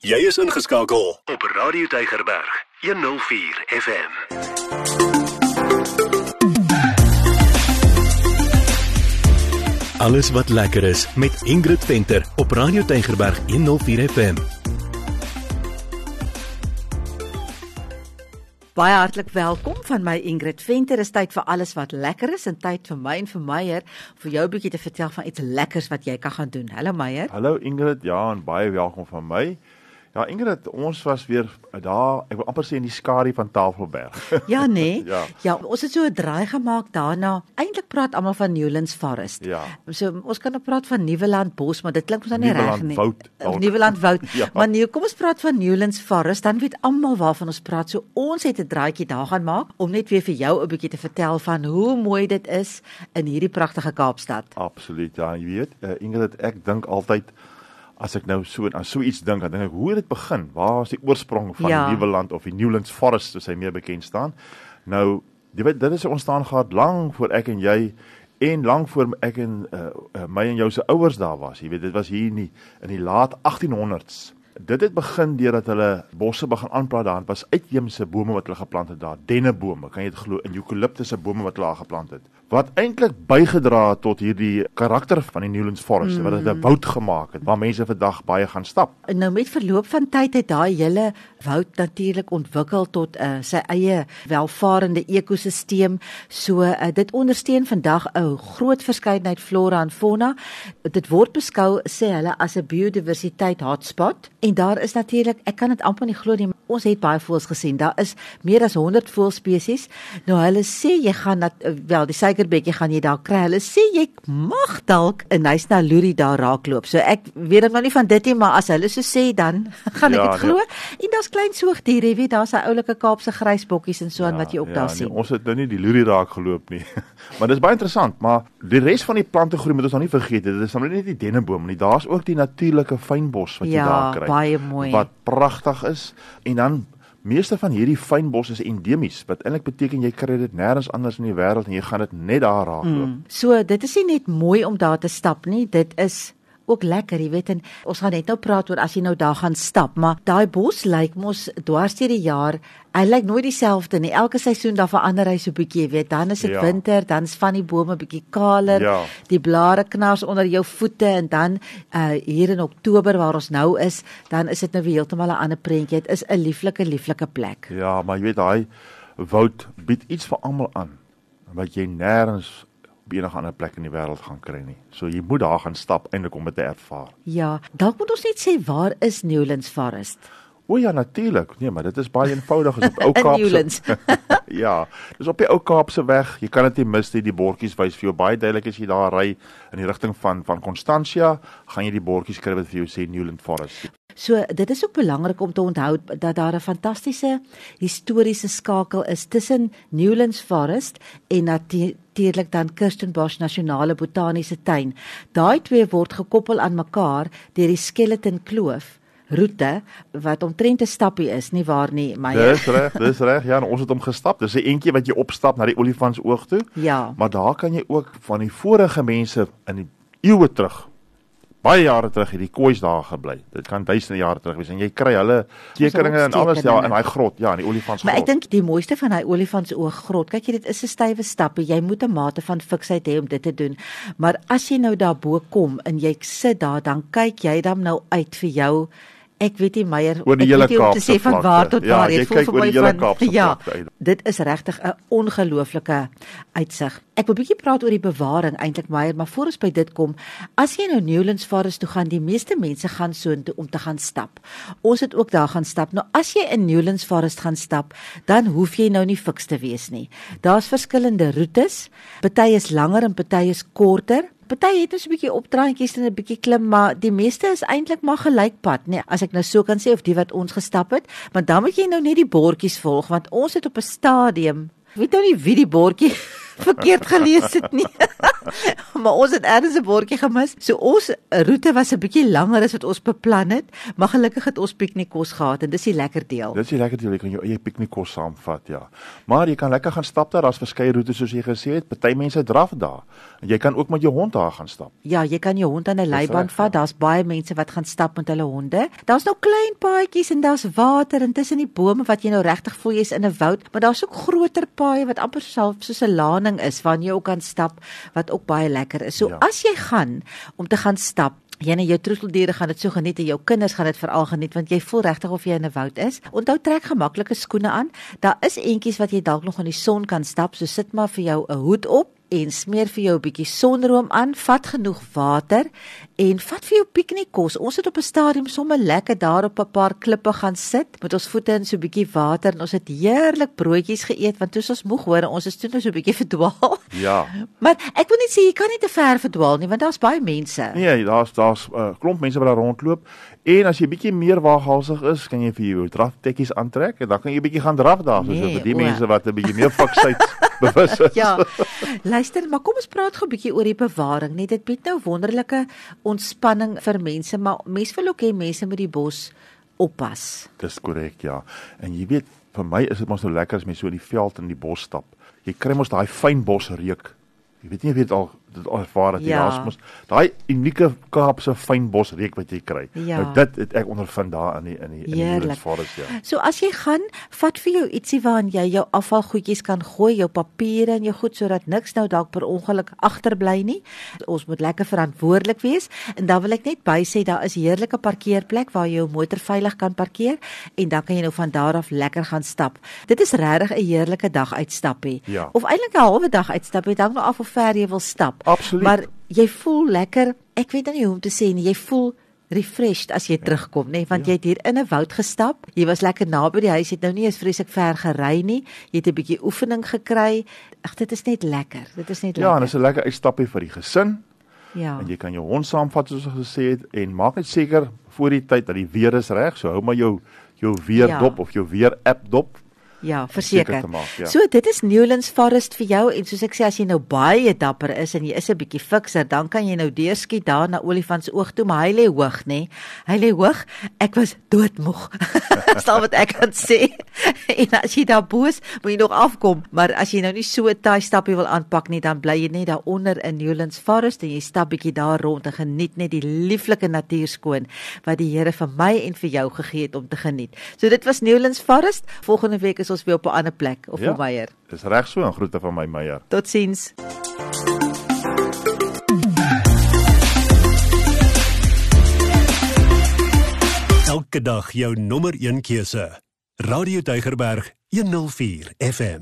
Jy is ingeskakel op Radio Tygerberg 104 FM. Alles wat lekker is met Ingrid Venter op Radio Tygerberg 104 FM. Baie hartlik welkom van my Ingrid Venter. Is tyd vir alles wat lekker is en tyd vir my en vir Meyer vir jou 'n bietjie te vertel van iets lekkers wat jy kan gaan doen. Hallo Meyer. Hallo Ingrid, ja en baie welkom van my. Ja, Ingrid, ons was weer daar, ek wil amper sê in die skadu van Tafelberg. Ja, nee. Ja. ja, ons het so 'n draai gemaak daarna. Eintlik praat almal van Newlands Forest. Ja. So ons kan nou praat van Nieuweland Bos, maar dit klink mos nou nie reg nie. Woud. Of Nieuweland Woud. Ja. Maar nee, kom ons praat van Newlands Forest, dan weet almal waarvan ons praat. So ons het 'n draaitjie daar gaan maak om net weer vir jou 'n bietjie te vertel van hoe mooi dit is in hierdie pragtige Kaapstad. Absoluut. Ja, jy weet, uh, Ingrid, ek dink altyd as ek nou so aan so iets dink, dan dink ek hoe het dit begin? Waar is die oorsprong van Ja. die nuwe land of die Newlands Forest soos hy meer bekend staan? Nou, jy weet, dit is ontstaan gehad lank voor ek en jy en lank voor ek en uh, uh, my en jou se ouers daar was. Jy weet, dit was hier in die in die laat 1800s. Dit het begin deurdat hulle bosse begin aanplant daar. Was uitheemse bome wat hulle geplant het daar, dennebome, kan jy dit glo, en eukaliptusse bome wat hulle daar geplant het. Wat eintlik bygedra het tot hierdie karakter van die Newlands Forest, mm. wat dit 'n woud gemaak het waar mense vandag baie gaan stap. Nou met verloop van tyd het daai hele woud natuurlik ontwikkel tot 'n uh, sy eie welvarende ekosisteem. So uh, dit ondersteun vandag 'n groot verskeidenheid flora en fauna. Dit word beskou sê hulle as 'n biodiversiteit hotspot en daar is natuurlik, ek kan dit amper nie glo nie, ons het baie voëls gesien. Daar is meer as 100 voëlspesies. Nou hulle sê jy gaan dat uh, wel die suikerbekkie gaan jy daar kry. Hulle sê jy mag dalk 'n nice na loerie daar raakloop. So ek weet dit nou nie van dit nie, maar as hulle so sê dan gaan ek Ja, dit nee. glo. En daar's klein soogdiere, jy weet, daar's 'n oulike Kaapse grysbokkies en so aan wat jy ook ja, daar nee, sien. ons het nou nie die loerie raak geloop nie. maar dis baie interessant, maar die res van die plante groei moet ons nog nie vergeet nie. Dit is nou net die denneboom nie. Daar's ook die natuurlike fynbos wat jy Ja, daar kry. Baie mooi. Wat pragtig is en dan meeste van hierdie fynbos is endemies, wat eintlik beteken jy kry dit nêrens anders in die wêreld en jy gaan dit net daar raakloop. Mm. So dit is nie net mooi om daar te stap nie, dit is ook lekker, jy weet en ons gaan net nou praat oor as jy nou daar gaan stap, maar daai bos lyk mos dwars deur die jaar, hy lyk nooit dieselfde nie. Elke seisoen dan verander hy so bietjie, jy weet, dan is dit Ja. winter, dan is van die bome bietjie kaler, Ja. die blare knars onder jou voete en dan uh hier in Oktober waar ons nou is, dan is dit nou weer heeltemal 'n ander prentjie. Dit is 'n lieflike lieflike plek. Ja, maar jy weet daai woud bied iets vir almal aan wat jy nêrens op enige ander plek in die wêreld gaan kry nie. So jy moet daar gaan stap eintlik om dit te ervaar. Ja, dalk moet ons net sê waar is Newlands Forest? O ja, natuurlik. Nee, maar dit is baie eenvoudig is op Ou Kaapse. Newlands. ja, dis op die Ou Kaapse weg. Jy kan dit nie mis nie. Die bordjies wys vir jou baie duidelik as jy daar ry in die rigting van van Constantia, gaan jy die bordjies kry wat vir jou sê Newland Forest. So dit is ook belangrik om te onthou dat daar 'n fantastiese historiese skakel is tussen Newlands Forest en natuurlik dan Kirstenbosch Nasionale Botaniese Tuin. Daai twee word gekoppel aan mekaar deur die Skeleton Kloof roete wat omtrent 'n stappie is, nie waar nie, maar Dis reg, dis reg. Ja, ons het hom gestap. Dis 'n entjie wat jy opstap na die olifantsoog toe. Ja. Maar daar kan jy ook van die vorige mense in die eeue terug baie jare terug hierdie koois daar gebly. Dit kan duisende jare terug wees en jy kry hulle tekeninge en alles ja tekeninge. in daai grot, ja, in die olifantsgrot. Maar ek dink die mooiste van hy olifantsoog grot, kyk jy dit is 'n stywe stappe. Jy moet 'n mate van fiksheid hê om dit te doen. Maar as jy nou daar kom en jy sit daar, dan kyk jy dan nou uit vir jou Ek weet nie Meyer, Oor die hele te Kaapse sê van waar tot Ja, waar jy voel kyk vir oor my die hele van- Kaapse Ja, vlakte uit. dit is regtig 'n ongelooflike uitsig. Ek wil bietjie praat oor die bewaring eintlik Meyer, maar voor ons by dit kom, as jy nou Newlands Forest toe gaan, die meeste mense gaan soontoe om te gaan stap. Ons het ook daar gaan stap. Nou as jy in Newlands Forest gaan stap, dan hoef jy nou nie fiks te wees nie. Daar's verskillende roetes. Party is langer en party is korter. Party het 'n bietjie opdraandjies en 'n bietjie klim, maar die meeste is eintlik maar gelykpad, nee, as ek nou so kan sê of die wat ons gestap het, maar dan moet jy nou net die bordjies volg want ons het op 'n stadium, weet nou nie wie die bordjie verkeerd gelees het nie. maar ons het ergens 'n bordjie gemis. So ons roete was 'n bietjie langer as wat ons beplan het, maar gelukkig het ons piknikkos gehad en dis die lekker deel. Dis die lekker deel, jy kan jou eie piknikkos saamvat, ja. Maar jy kan lekker gaan stap daar, daar's verskeie roetes soos jy gesê het. Party mense draf daar. En jy kan ook met jou hond daar gaan stap. Ja, jy kan jou hond aan 'n leiband vat. Ja. Daar's baie mense wat gaan stap met hulle honde. Daar's nou klein paadjies en daar's water en tussen die bome wat jy nou regtig voel jy's in 'n woud, maar daar's ook groter paaie wat amper self soos 'n laning is waar jy ook kan stap wat ook baie lekker is. So ja. as jy gaan om te gaan stap, Jy en jou troeteldiere gaan dit so geniet en jou kinders gaan dit veral geniet want jy voel regtig of jy in 'n woud is. Onthou trek gemaklike skoene aan. Daar is entjies wat jy dalk nog in die son kan stap, so sit maar vir jou 'n hoed op en smeer vir jou 'n bietjie sonroom aan, vat genoeg water en vat vir jou piknikkos. Ons het op 'n stadium sommer lekker daar op 'n paar klippe gaan sit met ons voete in so 'n bietjie water en ons het heerlik broodjies geëet want toe ons moeg hoor ons is toe nou so 'n bietjie verdwaal. Ja. Maar ek wil net sê jy kan nie te ver verdwaal nie want daar's baie mense. Nee, daar's daar's 'n uh, klomp mense wat daar rondloop en as jy bietjie meer waaghalsig is, kan jy vir jou draftekkies aantrek en dan kan jy bietjie gaan draf daar soos nee, vir die mense wat 'n bietjie meer fiksheid bewus is. Ja. Luister, maar kom ons praat gou 'n bietjie oor die bewaring. Net dit bied nou wonderlike ontspanning vir mense, maar mense wil ook hê mense moet die bos oppas. Dis korrek, ja. En jy weet, vir my is dit mos nou lekker as mens so in die veld in die bos stap. Jy kry mos daai fyn bosreuk. Jy weet nie of jy dit al dit ervaar het ja. jy mos daai unieke Kaapse fynbos reuk wat jy kry. Ja. Nou dit het ek ondervind daar in die in die in die forest ja. So as jy gaan, vat vir jou ietsie waarin jy jou afvalgoedjies kan gooi, jou papiere en jou goed sodat niks nou dalk per ongeluk agterbly nie. Ons moet lekker verantwoordelik wees en dan wil ek net by sê daar is heerlike parkeerplek waar jy jou motor veilig kan parkeer en dan kan jy nou van daar af lekker gaan stap. Dit is regtig 'n heerlike dag uitstap hè. Ja. Of eintlik 'n halwe dag uitstap, dit hang nou af hoe ver jy wil stap. Absoluut. Maar jy voel lekker. Ek weet nie hoe om te sê nie. Jy voel refreshed as jy ja. terugkom, nê, want ja. jy het hier in 'n woud gestap. Jy was lekker naby die huis. Jy het nou nie eens vreeslik ver gery nie. Jy het 'n bietjie oefening gekry. Ag, dit is net lekker. Dit is net lekker. Ja, en dit is 'n lekker uitstappie vir die gesin. Ja. En jy kan jou hond saamvat soos ons gesê het en maak net seker voor die tyd dat die weer is reg. So hou maar jou jou weer ja. dop of jou weer app dop Ja, verseker. Ja. So dit is Newlands Forest vir jou en soos ek sê as jy nou baie dapper is en jy is 'n bietjie fikser, dan kan jy nou deurskiet daar na Olifantsoog toe, maar hy lê hoog, nê? Hy lê hoog. Ek was doodmoeg. Sal wat ek kan sê. en as jy daar boos, moet jy nog afkom, maar as jy nou nie so 'n taai stappie wil aanpak nie, dan bly jy net daar onder in Newlands Forest en jy stap bietjie daar rond en geniet net die lieflike natuur skoon wat die Here vir my en vir jou gegee het om te geniet. So dit was Newlands Forest. Volgende week is ons weer op 'n ander plek of ja, Meyer. Dis reg so, 'n groete van my Meyer. Totsiens. Elke dag jou nommer 1 keuse. Radio Deugerberg 104 FM.